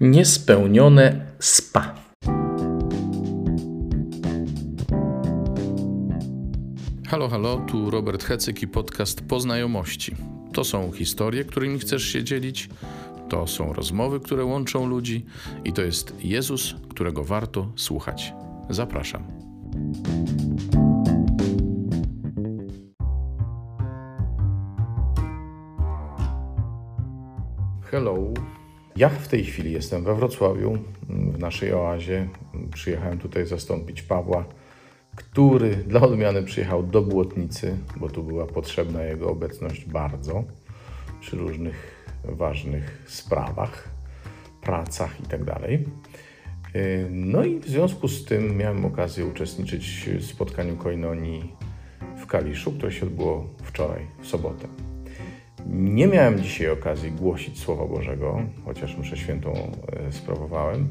Niespełnione spa. Halo, halo, tu Robert Hecyk i podcast Poznajomości. To są historie, którymi chcesz się dzielić, to są rozmowy, które łączą ludzi i to jest Jezus, którego warto słuchać. Zapraszam. Hello. Ja w tej chwili jestem we Wrocławiu, w naszej oazie. Przyjechałem tutaj zastąpić Pawła, który dla odmiany przyjechał do Błotnicy, bo tu była potrzebna jego obecność bardzo przy różnych ważnych sprawach, pracach itd. No i w związku z tym miałem okazję uczestniczyć w spotkaniu Koinonii w Kaliszu, które się odbyło wczoraj, w sobotę. Nie miałem dzisiaj okazji głosić Słowa Bożego, chociaż mszę świętą e, sprawowałem,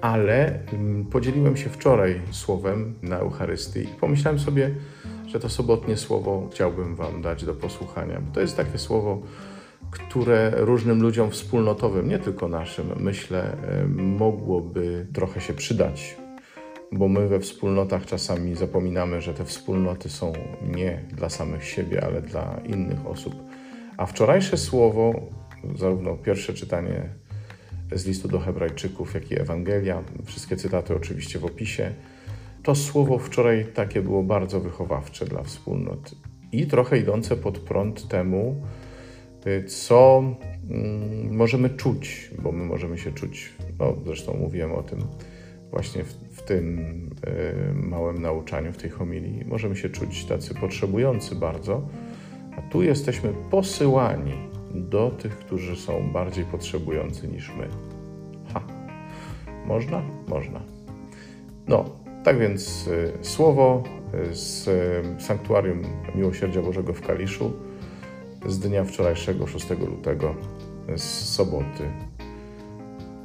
ale mm, podzieliłem się wczoraj słowem na Eucharystii i pomyślałem sobie, że to sobotnie słowo chciałbym Wam dać do posłuchania, bo to jest takie słowo, które różnym ludziom wspólnotowym, nie tylko naszym, myślę, e, mogłoby trochę się przydać bo my we wspólnotach czasami zapominamy, że te wspólnoty są nie dla samych siebie, ale dla innych osób. A wczorajsze słowo, zarówno pierwsze czytanie z listu do Hebrajczyków, jak i Ewangelia, wszystkie cytaty oczywiście w opisie, to słowo wczoraj takie było bardzo wychowawcze dla wspólnot i trochę idące pod prąd temu, co mm, możemy czuć, bo my możemy się czuć, no zresztą mówiłem o tym, właśnie w, w tym y, małym nauczaniu, w tej homilii, możemy się czuć tacy potrzebujący bardzo, a tu jesteśmy posyłani do tych, którzy są bardziej potrzebujący niż my. Ha, można? Można. No, tak więc y, słowo z y, Sanktuarium Miłosierdzia Bożego w Kaliszu z dnia wczorajszego, 6 lutego, z soboty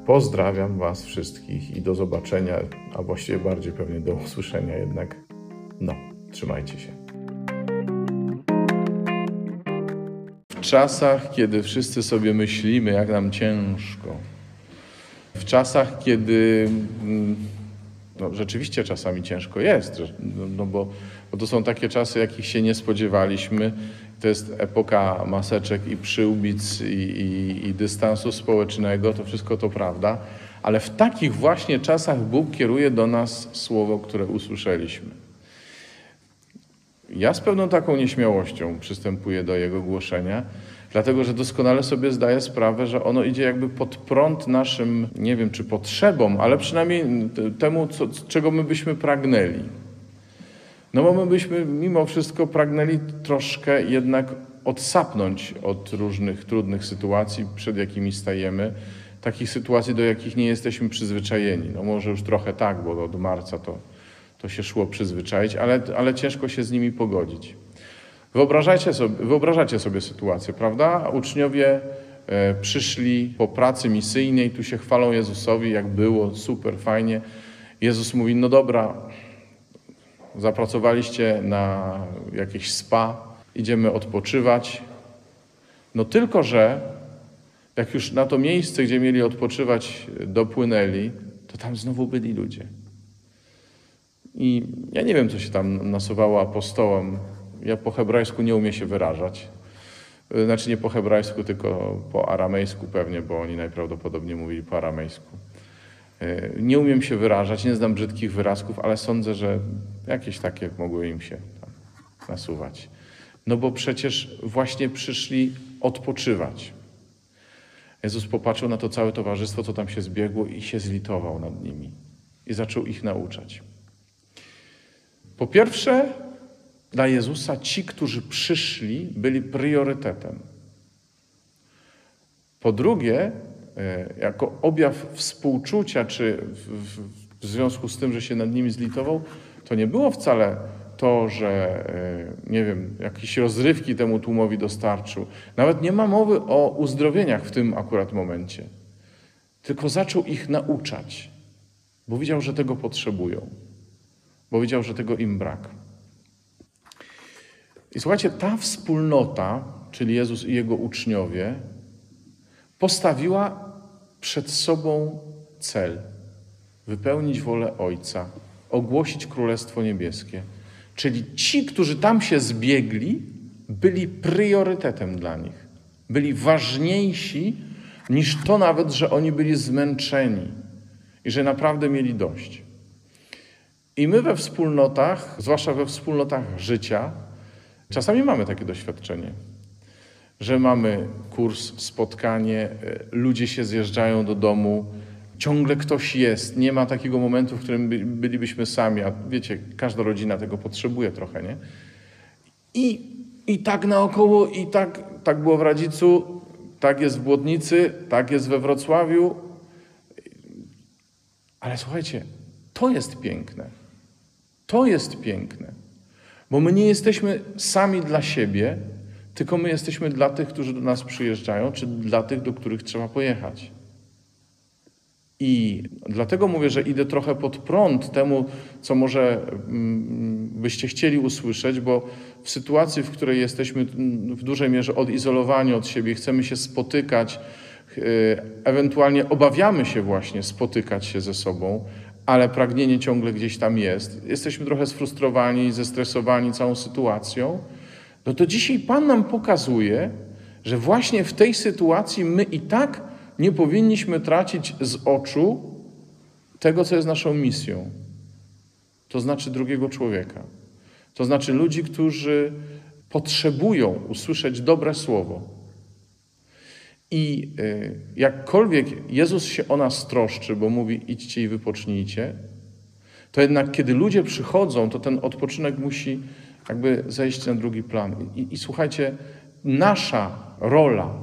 Pozdrawiam Was wszystkich i do zobaczenia, a właściwie bardziej pewnie do usłyszenia jednak. No, trzymajcie się. W czasach, kiedy wszyscy sobie myślimy, jak nam ciężko, w czasach, kiedy mm, no, rzeczywiście czasami ciężko jest, no, bo, bo to są takie czasy, jakich się nie spodziewaliśmy, to jest epoka maseczek i przyłbic i, i, i, dystansu społecznego, to wszystko to prawda, ale w takich właśnie czasach Bóg kieruje do nas słowo, które usłyszeliśmy. Ja z pewną taką nieśmiałością przystępuję do jego głoszenia, dlatego że doskonale sobie zdaję sprawę, że ono idzie jakby pod prąd naszym, nie wiem czy potrzebom, ale przynajmniej temu, co, czego my byśmy pragnęli. No bo my byśmy mimo wszystko pragnęli troszkę jednak odsapnąć od różnych trudnych sytuacji, przed jakimi stajemy, takich sytuacji, do jakich nie jesteśmy przyzwyczajeni. No może już trochę tak, bo od marca to, to się szło przyzwyczaić, ale, ale ciężko się z nimi pogodzić. Wyobrażacie sobie, wyobrażacie sobie sytuację, prawda? Uczniowie e, przyszli po pracy misyjnej, tu się chwalą Jezusowi, jak było, super, fajnie. Jezus mówi, no dobra, zapracowaliście na jakieś spa, idziemy odpoczywać. No tylko, że jak już na to miejsce, gdzie mieli odpoczywać, dopłynęli, to tam znowu byli ludzie. I ja nie wiem, co się tam nasuwało apostołom. Ja po hebrajsku nie umiem się wyrażać. Znaczy nie po hebrajsku, tylko po aramejsku pewnie, bo oni najprawdopodobniej mówili po aramejsku. E, nie umiem się wyrażać, nie znam brzydkich wyrazków, ale sądzę, że jakieś takie mogły im się nasuwać. No bo przecież właśnie przyszli odpoczywać. Jezus popatrzył na to całe towarzystwo, co tam się zbiegło i się zlitował nad nimi i zaczął ich nauczać. Po pierwsze, dla Jezusa ci, którzy przyszli, byli priorytetem. Po drugie, jako objaw współczucia, czy w, w, w, związku z tym, że się nad nimi zlitował, to nie było wcale to, że e, nie wiem, jakieś rozrywki temu tłumowi dostarczył. Nawet nie ma mowy o uzdrowieniach w tym akurat momencie. Tylko zaczął ich nauczać, bo widział, że tego potrzebują, bo widział, że tego im brak. I słuchajcie, ta wspólnota, czyli Jezus i jego uczniowie, postawiła przed sobą cel wypełnić wolę Ojca, ogłosić Królestwo Niebieskie. Czyli ci, którzy tam się zbiegli, byli priorytetem dla nich. Byli ważniejsi niż to nawet, że oni byli zmęczeni i że naprawdę mieli dość. I my we wspólnotach, zwłaszcza we wspólnotach życia, czasami mamy takie doświadczenie, że mamy kurs, spotkanie, e, ludzie się zjeżdżają do domu, ciągle ktoś jest. Nie ma takiego momentu, w którym bylibyśmy sami, a wiecie, każda rodzina tego potrzebuje trochę, nie? I, i tak naokoło, i tak, tak było w Radzicu, tak jest w Błodnicy, tak jest we Wrocławiu. Ale słuchajcie, to jest piękne. To jest piękne. Bo my nie jesteśmy sami dla siebie, tylko my jesteśmy dla tych, którzy do nas przyjeżdżają, czy dla tych, do których trzeba pojechać. I dlatego mówię, że idę trochę pod prąd temu, co może mm, byście chcieli usłyszeć, bo w sytuacji, w której jesteśmy w dużej mierze odizolowani od siebie, chcemy się spotykać, e, ewentualnie obawiamy się właśnie spotykać się ze sobą, ale pragnienie ciągle gdzieś tam jest. Jesteśmy trochę sfrustrowani, zestresowani całą sytuacją. No to dzisiaj Pan nam pokazuje, że właśnie w tej sytuacji my i tak nie powinniśmy tracić z oczu tego, co jest naszą misją. To znaczy drugiego człowieka. To znaczy ludzi, którzy potrzebują usłyszeć dobre słowo. I y, jakkolwiek Jezus się o nas troszczy, bo mówi: idźcie i wypocznijcie, to jednak kiedy ludzie przychodzą, to ten odpoczynek musi jakby zejść na drugi plan. I, i słuchajcie, nasza rola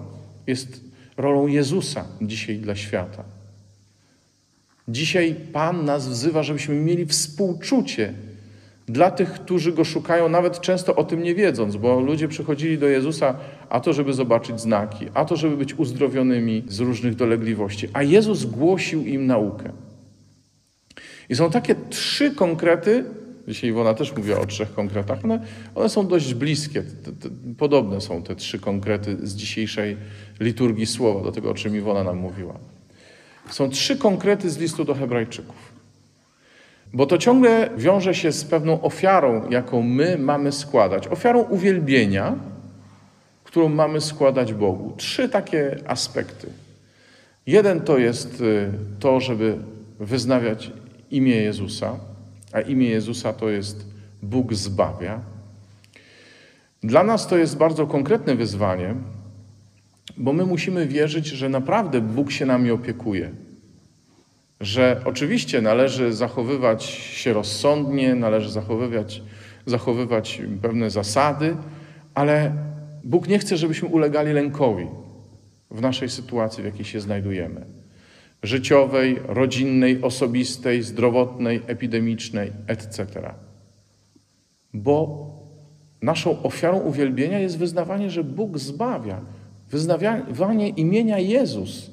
jest rolą Jezusa dzisiaj dla świata. Dzisiaj Pan nas wzywa, żebyśmy mieli współczucie dla tych, którzy Go szukają, nawet często o tym nie wiedząc, bo ludzie przychodzili do Jezusa a to, żeby zobaczyć znaki, a to, żeby być uzdrowionymi z różnych dolegliwości. A Jezus głosił im naukę. I są takie trzy konkrety, dzisiaj Iwona też mówiła o trzech konkretach, one, one są dość bliskie, te, te, podobne są te trzy konkrety z dzisiejszej liturgii słowa, do tego, o czym Iwona nam mówiła. Są trzy konkrety z listu do Hebrajczyków. Bo to ciągle wiąże się z pewną ofiarą, jaką my mamy składać. Ofiarą uwielbienia, którą mamy składać Bogu. Trzy takie aspekty. Jeden to jest y, to, żeby wyznawiać imię Jezusa, a imię Jezusa to jest Bóg zbawia. Dla nas to jest bardzo konkretne wyzwanie, bo my musimy wierzyć, że naprawdę Bóg się nami opiekuje. Że oczywiście należy zachowywać się rozsądnie, należy zachowywać, zachowywać pewne zasady, ale Bóg nie chce, żebyśmy ulegali lękowi w naszej sytuacji, w jakiej się znajdujemy. Życiowej, rodzinnej, osobistej, zdrowotnej, epidemicznej, etc. Bo naszą ofiarą uwielbienia jest wyznawanie, że Bóg zbawia, wyznawanie imienia Jezus,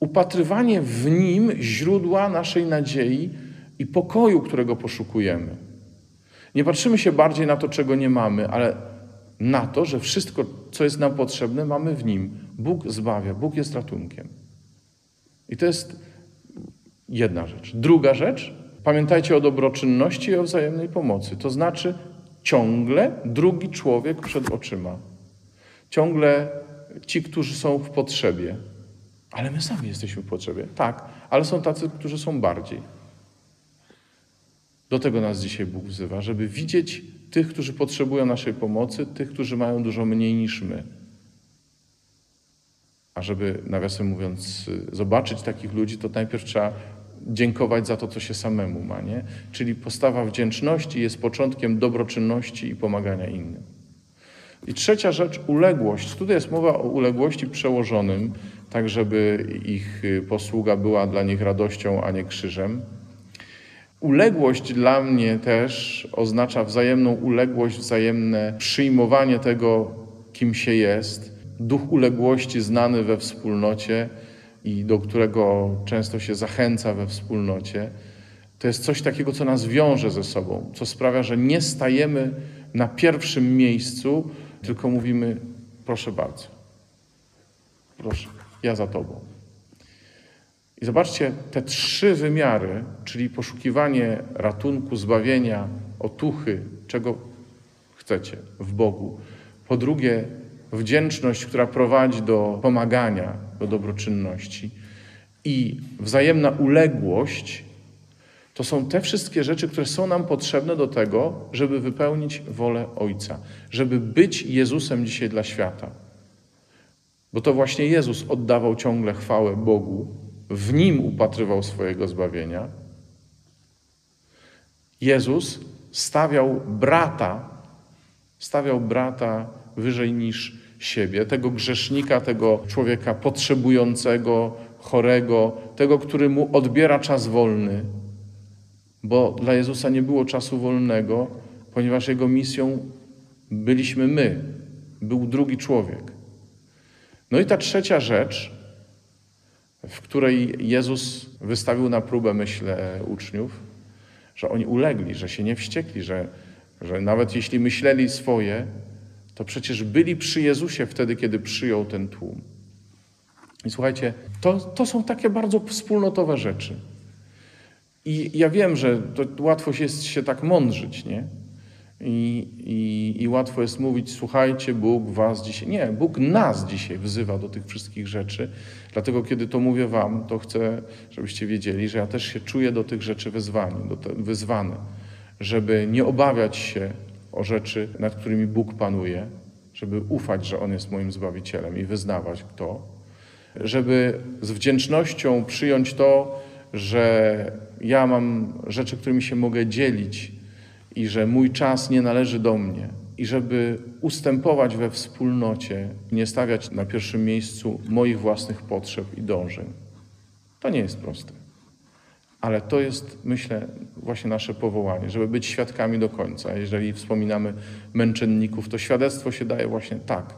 upatrywanie w Nim źródła naszej nadziei i pokoju, którego poszukujemy. Nie patrzymy się bardziej na to, czego nie mamy, ale na to, że wszystko, co jest nam potrzebne, mamy w Nim. Bóg zbawia, Bóg jest ratunkiem. I to jest jedna rzecz. Druga rzecz, pamiętajcie o dobroczynności i o wzajemnej pomocy. To znaczy ciągle drugi człowiek przed oczyma. Ciągle ci, którzy są w potrzebie. Ale my sami jesteśmy w potrzebie. Tak, ale są tacy, którzy są bardziej. Do tego nas dzisiaj Bóg wzywa, żeby widzieć tych, którzy potrzebują naszej pomocy, tych, którzy mają dużo mniej niż my. A żeby, nawiasem mówiąc, zobaczyć takich ludzi, to najpierw trzeba dziękować za to, co się samemu ma. Nie? Czyli postawa wdzięczności jest początkiem dobroczynności i pomagania innym. I trzecia rzecz, uległość. Tutaj jest mowa o uległości przełożonym, tak żeby ich posługa była dla nich radością, a nie krzyżem. Uległość dla mnie też oznacza wzajemną uległość, wzajemne przyjmowanie tego, kim się jest. Duch uległości znany we wspólnocie i do którego często się zachęca we wspólnocie, to jest coś takiego, co nas wiąże ze sobą, co sprawia, że nie stajemy na pierwszym miejscu, tylko mówimy: proszę bardzo, proszę, ja za Tobą. I zobaczcie, te trzy wymiary, czyli poszukiwanie ratunku, zbawienia, otuchy, czego chcecie w Bogu. Po drugie, wdzięczność, która prowadzi do pomagania, do dobroczynności. I wzajemna uległość to są te wszystkie rzeczy, które są nam potrzebne do tego, żeby wypełnić wolę Ojca, żeby być Jezusem dzisiaj dla świata. Bo to właśnie Jezus oddawał ciągle chwałę Bogu, w nim upatrywał swojego zbawienia. Jezus stawiał brata, stawiał brata wyżej niż siebie, tego grzesznika, tego człowieka potrzebującego, chorego, tego, który mu odbiera czas wolny. Bo dla Jezusa nie było czasu wolnego, ponieważ jego misją byliśmy my, był drugi człowiek. No i ta trzecia rzecz, w której Jezus wystawił na próbę, myślę, uczniów, że oni ulegli, że się nie wściekli, że, że nawet jeśli myśleli swoje, to przecież byli przy Jezusie wtedy, kiedy przyjął ten tłum. I słuchajcie, to, to są takie bardzo wspólnotowe rzeczy. I ja wiem, że łatwo jest się tak mądrzyć, nie? I, i, I łatwo jest mówić, słuchajcie, Bóg was dzisiaj. Nie, Bóg nas dzisiaj wzywa do tych wszystkich rzeczy. Dlatego, kiedy to mówię wam, to chcę, żebyście wiedzieli, że ja też się czuję do tych rzeczy wezwany, do te, wyzwany, żeby nie obawiać się o rzeczy, nad którymi Bóg panuje, żeby ufać, że On jest moim Zbawicielem i wyznawać to, żeby z wdzięcznością przyjąć to, że ja mam rzeczy, którymi się mogę dzielić i że mój czas nie należy do mnie, i żeby ustępować we wspólnocie, nie stawiać na pierwszym miejscu moich własnych potrzeb i dążeń. To nie jest proste. Ale to jest, myślę, właśnie nasze powołanie, żeby być świadkami do końca. Jeżeli wspominamy męczenników, to świadectwo się daje właśnie tak.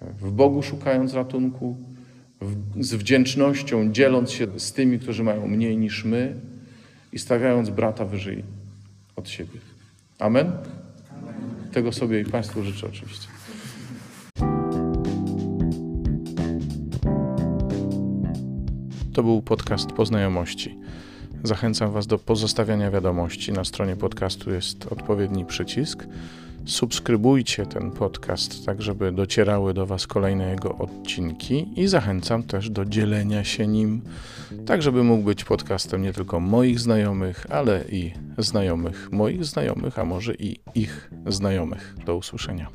W Bogu szukając ratunku, z wdzięcznością dzieląc się z tymi, którzy mają mniej niż my i stawiając brata wyżej od siebie. Amen? Amen. Tego sobie i Państwu życzę oczywiście. To był podcast Poznajomości. Zachęcam Was do pozostawiania wiadomości. Na stronie podcastu jest odpowiedni przycisk. Subskrybujcie ten podcast, tak żeby docierały do Was kolejne jego odcinki i zachęcam też do dzielenia się nim, tak żeby mógł być podcastem nie tylko moich znajomych, ale i znajomych moich znajomych, a może i ich znajomych. Do usłyszenia.